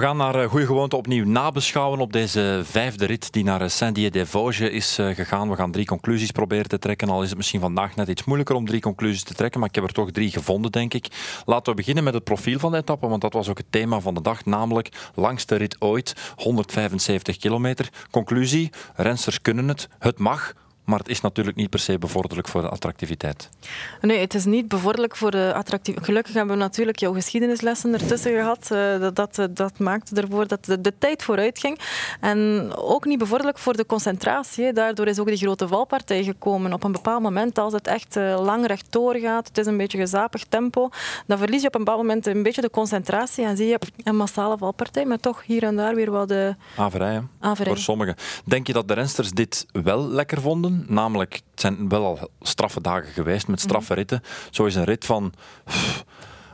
We gaan naar goede gewoonte opnieuw nabeschouwen op deze vijfde rit die naar Saint-Dié-des-Vosges is gegaan. We gaan drie conclusies proberen te trekken. Al is het misschien vandaag net iets moeilijker om drie conclusies te trekken, maar ik heb er toch drie gevonden, denk ik. Laten we beginnen met het profiel van de etappe, want dat was ook het thema van de dag, namelijk langste rit ooit, 175 kilometer. Conclusie, rensters kunnen het, het mag, maar het is natuurlijk niet per se bevorderlijk voor de attractiviteit. Nee, het is niet bevorderlijk voor de attractiviteit. Gelukkig hebben we natuurlijk jouw geschiedenislessen ertussen gehad. Uh, dat, dat, dat maakte ervoor dat de, de, tijd vooruit ging. En ook niet bevorderlijk voor de concentratie. Daardoor is ook die grote valpartij gekomen. Op een bepaald moment, als het echt uh, lang rechtdoor gaat, het is een beetje gezapig tempo, dan verlies je op een bepaald moment een beetje de concentratie en zie je een massale valpartij, maar toch hier en daar weer wat de... Averij, voor sommigen. Denk je dat de rensters dit wel lekker vonden? Namelijk, het zijn wel al straffe dagen geweest met straffe ritten. Zo is een rit van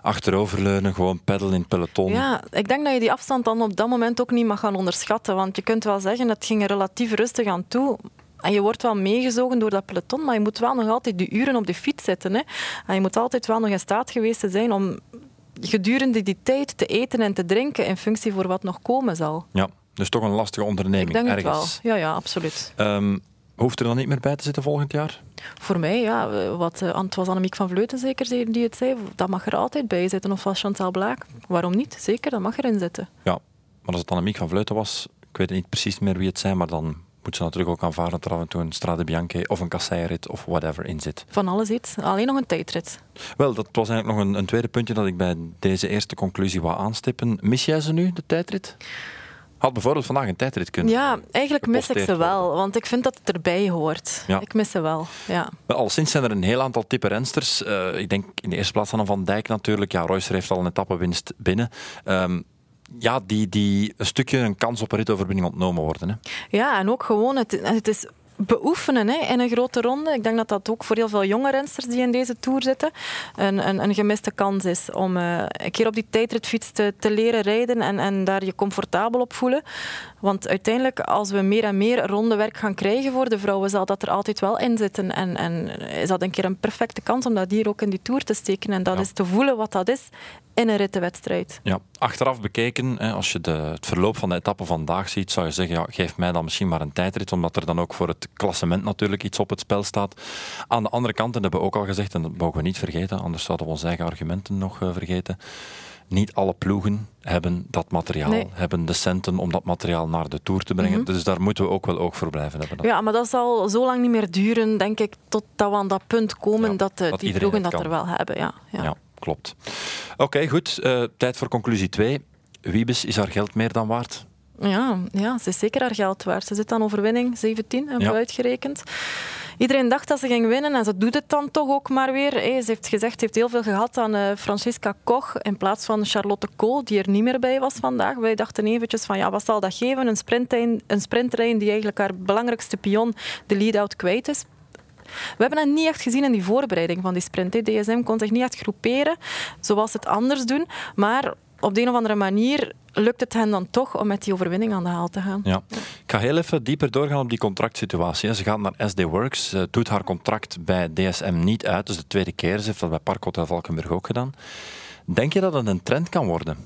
achteroverleunen, gewoon peddelen in het peloton. Ja, ik denk dat je die afstand dan op dat moment ook niet mag gaan onderschatten. Want je kunt wel zeggen, het ging er relatief rustig aan toe. En je wordt wel meegezogen door dat peloton, maar je moet wel nog altijd de uren op de fiets zitten. Hè. En je moet altijd wel nog in staat geweest zijn om gedurende die tijd te eten en te drinken in functie voor wat nog komen zal. Ja, dus toch een lastige onderneming. Ik denk ergens. het wel. Ja, ja, absoluut. Um, Hoeft er dan niet meer bij te zitten volgend jaar? Voor mij, ja. Wat, het was Annemiek van Vleuten zeker die het zei. Dat mag er altijd bij zitten. Of was Chantal Blaak. Waarom niet? Zeker, dat mag erin zitten. Ja, maar als het Annemiek van Vleuten was, ik weet niet precies meer wie het zijn, maar dan moet ze natuurlijk ook aanvaarden dat er af en toe een Strade Bianche of een kasseirit of whatever in zit. Van alles iets. Alleen nog een tijdrit. Wel, dat was eigenlijk nog een, een tweede puntje dat ik bij deze eerste conclusie wou aanstippen. Mis jij ze nu, de tijdrit? Had bijvoorbeeld vandaag een tijdrit kunnen. Ja, eigenlijk mis ik ze wel, want ik vind dat het erbij hoort. Ja. Ik mis ze wel. Ja. Al sinds zijn er een heel aantal type rensters. Uh, ik denk in de eerste plaats aan Van Dijk natuurlijk. Ja, Reusser heeft al een etappewinst binnen. Um, ja, die, die een stukje een kans op een ritoverbinding ontnomen worden. Hè. Ja, en ook gewoon, het, het is beoefenen hè, in een grote ronde. Ik denk dat dat ook voor heel veel jonge rensters die in deze Tour zitten een, een, een gemiste kans is om uh, een keer op die tijdritfiets te, te leren rijden en, en daar je comfortabel op voelen. Want uiteindelijk, als we meer en meer rondewerk gaan krijgen voor de vrouwen, zal dat er altijd wel in zitten. En, en is dat een keer een perfecte kans om dat hier ook in die Tour te steken. En dat is te voelen wat dat is in een rittenwedstrijd. Ja, achteraf bekeken, als je de, het verloop van de etappe vandaag ziet, zou je zeggen, ja, geef mij dan misschien maar een tijdrit, omdat er dan ook voor het klassement natuurlijk iets op het spel staat. Aan de andere kant, en dat hebben we ook al gezegd, en dat mogen we niet vergeten, anders zouden we onze eigen argumenten nog uh, vergeten. Niet alle ploegen hebben dat materiaal, hebben de centen om dat materiaal naar de Tour te brengen. Mhm. Dus daar moeten we ook wel oog voor blijven hebben. Dan. Ja, maar dat zal zo lang niet meer duren, denk ik, totdat we aan dat punt komen dat, uh, die ploegen dat er wel hebben. Ja, ja. ja klopt. Oké, goed. Uh, tijd voor conclusie 2. Wiebes, is haar geld meer dan waard? Ja, ja, ze is zeker haar geld waard. Ze zit aan overwinning 17, hebben we uitgerekend. Iedereen dacht dat ze ging winnen en ze doet het dan toch ook maar weer. Ze heeft gezegd, ze heeft heel veel gehad aan uh, Francisca Koch in plaats van Charlotte Kool, die er niet meer bij was vandaag. Wij dachten eventjes van, ja, wat zal dat geven? Een, sprintlijn, een sprintlijn die eigenlijk haar belangrijkste pion, de lead-out, kwijt is. We hebben dat niet echt gezien in die voorbereiding van die sprint. DSM kon zich niet echt groeperen zoals ze het anders doen. Maar op de een of andere manier lukt het hen dan toch om met die overwinning aan de haal te gaan. Ja. Ik ga heel even dieper doorgaan op die contractsituatie. Ze gaat naar SD Works, ze doet haar contract bij DSM niet uit, dus de tweede keer. Ze heeft dat bij Parkhotel Valkenburg ook gedaan. Denk je dat het een trend kan worden?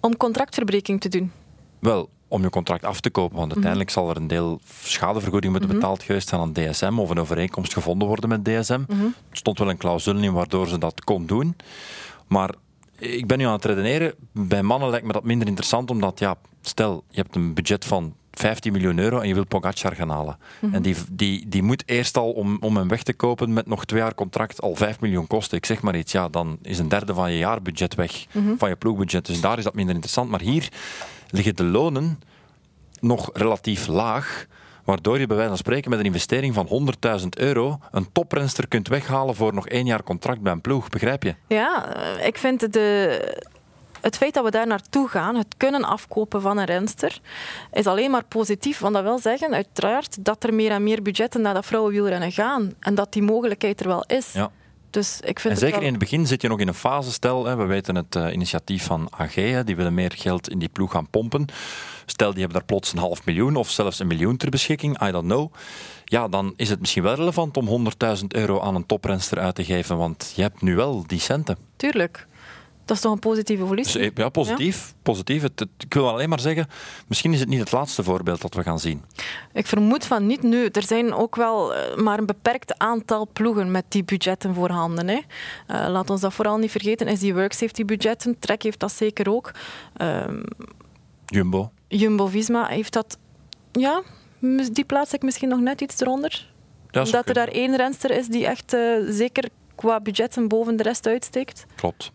Om contractverbreking te doen? Wel, om je contract af te kopen. Want mhm. uiteindelijk zal er een deel schadevergoeding moeten mhm. betaald geweest zijn aan DSM of een overeenkomst gevonden worden met DSM. Mhm. Er stond wel een clausule in waardoor ze dat kon doen. Maar ik ben nu aan het redeneren. Bij mannen lijkt me dat minder interessant, omdat ja, stel, je hebt een budget van 15 miljoen euro en je wilt Pogacar gaan halen. En die, die, die moet eerst al, om, om hem weg te kopen met nog twee jaar contract, al 5 miljoen kosten. Ik zeg maar iets, ja, dan is een derde van je jaarbudget weg, van je ploegbudget. Dus daar is dat minder interessant. Maar hier liggen de lonen nog relatief laag. Waardoor je bij wijze van spreken met een investering van 100.000 euro een toprenster kunt weghalen voor nog één jaar contract bij een ploeg. Begrijp je? Ja, eh, ik vind de, het feit dat we daar naartoe gaan, het kunnen afkopen van een renster, is alleen maar positief. Want dat wil zeggen, uiteraard, dat er meer en meer budgetten naar dat vrouwenwielrennen gaan. En dat die mogelijkheid er wel is. Ja. Dus ik vind en zeker in het begin zit je nog in een fase, stel, hè, we weten het uh, initiatief van AG, hè, die willen meer geld in die ploeg gaan pompen. Stel, die hebben daar plots een half miljoen of zelfs een miljoen ter beschikking, I don't know. Ja, dan is het misschien wel relevant om 100.000 euro aan een toprenster uit te geven, want je hebt nu wel die centen. Tuurlijk. Dat is toch een positieve evolutie? Ja, positief. Ja? positief. Het, ik wil alleen maar zeggen, misschien is het niet het laatste voorbeeld dat we gaan zien. Ik vermoed van niet nu. Er zijn ook wel eh, maar een beperkt aantal ploegen met die budgetten voorhanden. Hè. Uh, laat ons dat vooral niet vergeten. SD Works heeft die budgetten, Trek heeft dat zeker ook. Uh, Jumbo. Jumbo-Visma heeft dat... Ja, die plaats ik misschien nog net iets eronder. Dat, dat er daar één renster is die echt uh, zeker qua budgetten boven de rest uitsteekt. Klopt.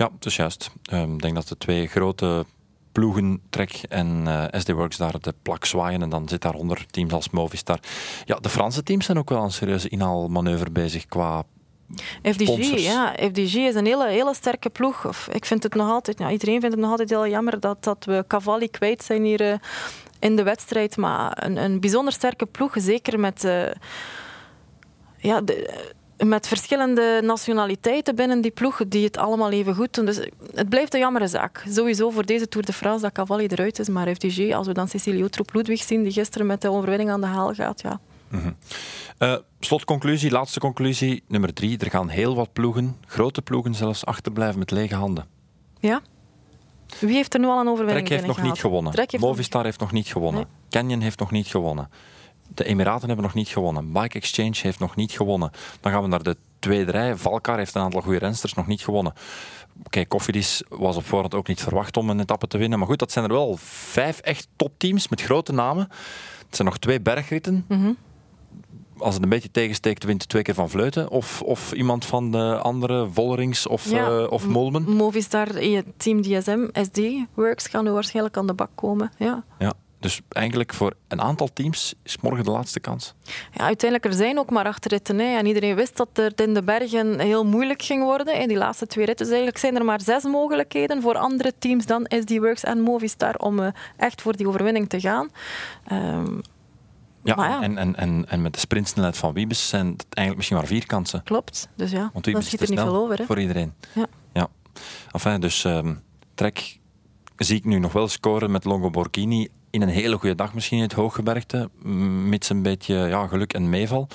Ja, het is juist. Ehm, ik denk dat de twee grote ploegen, Trek en uh, eh, SD Works, daar de plak zwaaien. En dan zit daaronder teams als Movistar. Ja, de Franse teams zijn ook wel een serieuze inhaalmanoeuvre bezig qua FDG, ja. FDG is een hele, hele sterke ploeg. Of, ik vind het nog altijd, ja, iedereen vindt het nog altijd heel jammer dat, dat we Cavalli kwijt zijn hier uh, in de wedstrijd. Maar een, een bijzonder sterke ploeg, zeker met... Uh, ja, de, met verschillende nationaliteiten binnen die ploeg die het allemaal even goed doen. Dus het blijft een jammere zaak. Sowieso voor deze Tour de France dat Cavalli eruit is, maar FDG, als we dan Cecilie Utroep Ludwig zien, die gisteren met de overwinning aan de haal gaat, ja. Mm slotconclusie, laatste conclusie, nummer drie. Er gaan heel wat ploegen, grote ploegen zelfs, achterblijven met lege handen. Ja. Wie heeft er nu al een overwinning Trek heeft nog niet gewonnen. Movistar heeft nog niet gewonnen. Canyon heeft nog niet gewonnen. De Emiraten hebben nog niet gewonnen. Bike Exchange heeft nog niet gewonnen. Dan gaan we naar de tweede rij. Valkar heeft een aantal goede rensters nog niet gewonnen. Kijk, Cofidis was op voorhand ook niet verwacht om een etappe te winnen. Maar goed, dat zijn er wel vijf echt topteams met grote namen. Het zijn nog twee bergritten. Mhm. Als het een beetje tegensteekt, wint twee keer van Vleuten. Of, of iemand van de andere, Vollerings of, ja, uh, of Molmen. Movistar, Team DSM, SD Works gaan nu waarschijnlijk aan de bak komen. Ja. ja. Dus eigenlijk voor een aantal teams is morgen de laatste kans. Ja, uiteindelijk er zijn ook maar acht ritten. Hè. En iedereen wist dat het in de bergen heel moeilijk ging worden. In die laatste twee ritten. Dus eigenlijk zijn er maar zes mogelijkheden voor andere teams dan SD Works en Movistar om uh, echt voor die overwinning te gaan. Um, ja, ja, En, en, en, en met de sprintsnelheid van Wiebes zijn het eigenlijk misschien maar vier kansen. Klopt, dus ja, Want Wiebes schiet er niet veel over. Hè. Voor iedereen. Ja. ja. Enfin, dus um, Trek zie ik nu nog wel scoren met Longo Borghini in een hele goede dag misschien in het hooggebergte, mits een beetje ja, geluk en meeval.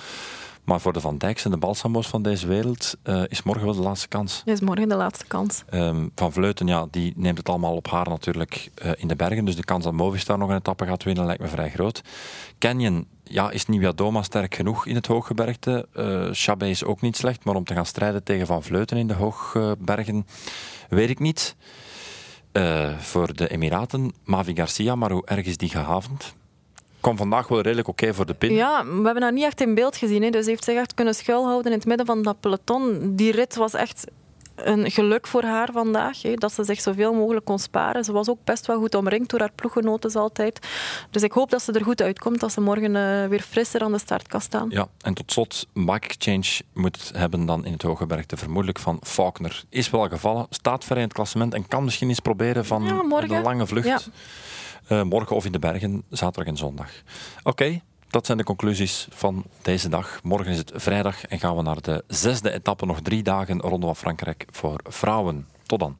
Maar voor de Van Dijks en de Balsamo's van deze wereld uh, is morgen wel de laatste kans. Is morgen de laatste kans. Um, van Vleuten, ja, die neemt het allemaal op haar natuurlijk uh, in de bergen. Dus de kans dat Movistar nog een etappe gaat winnen lijkt me vrij groot. Canyon, ja, is Doma sterk genoeg in het hooggebergte? Uh, Chabé is ook niet slecht, maar om te gaan strijden tegen Van Vleuten in de hoogbergen, weet ik niet. Uh, voor de Emiraten, Mavi Garcia, maar hoe erg is die gehavend? Kwam vandaag wel redelijk oké voor de pin. Ja, we hebben haar niet echt in beeld gezien. Hè. Dus heeft zich echt kunnen schuilhouden in het midden van dat peloton. Die rit was echt een geluk voor haar vandaag, hè, dat ze zich zoveel mogelijk kon sparen. Ze was ook best wel goed omringd door haar ploeggenoten altijd. Dus ik hoop dat ze er goed uitkomt, dat ze morgen uh, weer frisser aan de start kan staan. Ja, en tot slot, Mike Exchange moet het hebben dan in het Hogebergte, vermoedelijk van Faulkner. Is wel gevallen, staat ver in het klassement en kan misschien eens proberen van ja, een lange vlucht. Ja. Uh, morgen of in de bergen, zaterdag en zondag. Oké, dat zijn de conclusies van deze dag. Morgen is het vrijdag en gaan we naar de zesde etappe. Nog drie dagen rondom Frankrijk voor vrouwen. Tot dan.